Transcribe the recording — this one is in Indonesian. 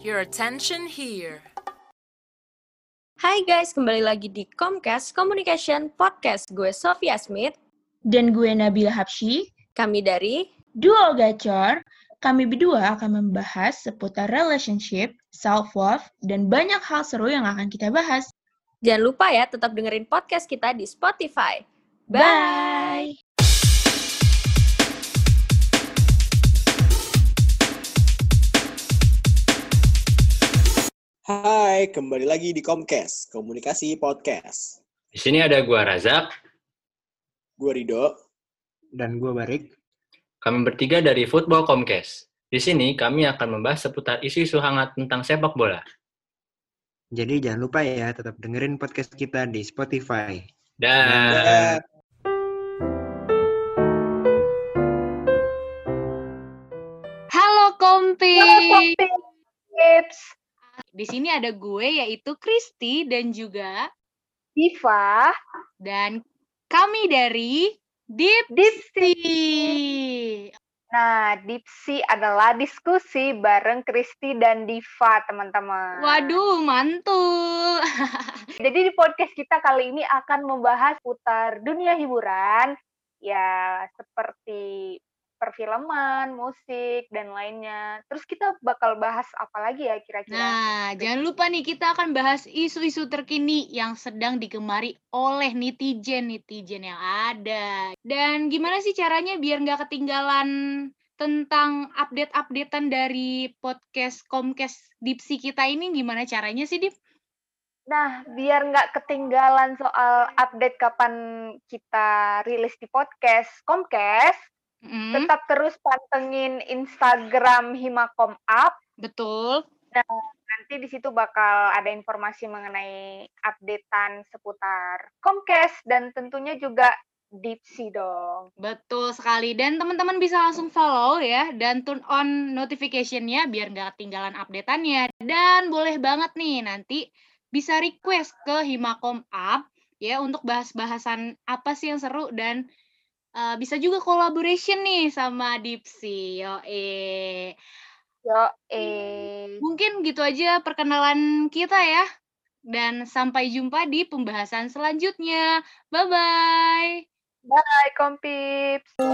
your attention here. Hai guys, kembali lagi di Comcast Communication Podcast. Gue Sofia Smith. Dan gue Nabila Hapsyi. Kami dari Duo Gacor. Kami berdua akan membahas seputar relationship, self-love, dan banyak hal seru yang akan kita bahas. Jangan lupa ya, tetap dengerin podcast kita di Spotify. Bye! Hai, kembali lagi di Comcast, Komunikasi Podcast. Di sini ada gua Razak, Gue Rido. dan gue Barik. kami bertiga dari Football Comcast. Di sini kami akan membahas seputar isu-isu hangat tentang sepak bola. Jadi jangan lupa ya tetap dengerin podcast kita di Spotify. Dan Dan Halo Kompi. Tips Di sini ada gue yaitu Kristi dan juga Diva dan kami dari Deep Dipsi. Sea. Nah, Dipsi adalah diskusi bareng Kristi dan Diva, teman-teman. Waduh, mantul. Jadi di podcast kita kali ini akan membahas putar dunia hiburan, ya seperti perfilman, musik, dan lainnya. Terus kita bakal bahas apa lagi ya kira-kira? Nah, jangan lupa nih kita akan bahas isu-isu terkini yang sedang digemari oleh netizen-netizen yang ada. Dan gimana sih caranya biar nggak ketinggalan tentang update-updatean dari podcast Comcast Dipsi kita ini gimana caranya sih, Dip? Nah, biar nggak ketinggalan soal update kapan kita rilis di podcast Comcast, Mm, tetap terus pantengin Instagram Himakom Up. betul. Nanti di situ bakal ada informasi mengenai updatean seputar Comcast dan tentunya juga Dipsy dong. Betul sekali. Dan teman-teman bisa langsung follow ya dan turn on notification-nya biar nggak ketinggalan updateannya. Dan boleh banget nih nanti bisa request ke Himakom Up ya untuk bahas-bahasan apa sih yang seru dan uh, bisa juga collaboration nih sama Dipsy. Yo eh. Yo, eh. Mungkin gitu aja perkenalan kita ya. Dan sampai jumpa di pembahasan selanjutnya. Bye, Kompips. Come, come.